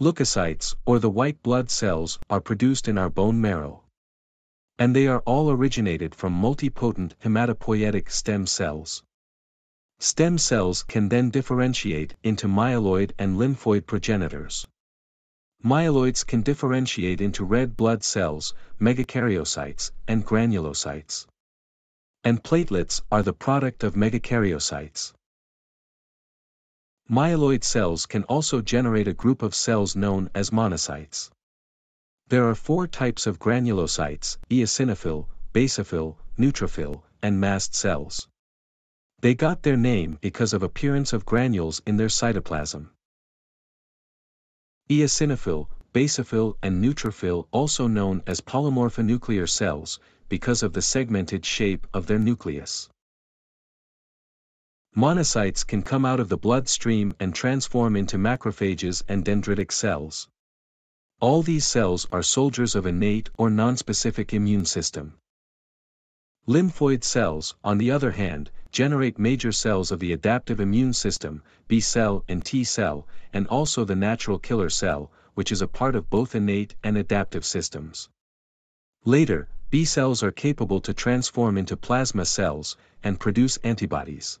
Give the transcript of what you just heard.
Leukocytes, or the white blood cells, are produced in our bone marrow. And they are all originated from multipotent hematopoietic stem cells. Stem cells can then differentiate into myeloid and lymphoid progenitors. Myeloids can differentiate into red blood cells, megakaryocytes, and granulocytes. And platelets are the product of megakaryocytes. Myeloid cells can also generate a group of cells known as monocytes. There are four types of granulocytes, eosinophil, basophil, neutrophil, and mast cells. They got their name because of appearance of granules in their cytoplasm. Eosinophil, basophil and neutrophil also known as polymorphonuclear cells, because of the segmented shape of their nucleus. Monocytes can come out of the bloodstream and transform into macrophages and dendritic cells. All these cells are soldiers of innate or nonspecific immune system. Lymphoid cells, on the other hand, generate major cells of the adaptive immune system, B cell and T cell, and also the natural killer cell, which is a part of both innate and adaptive systems. Later, B cells are capable to transform into plasma cells, and produce antibodies.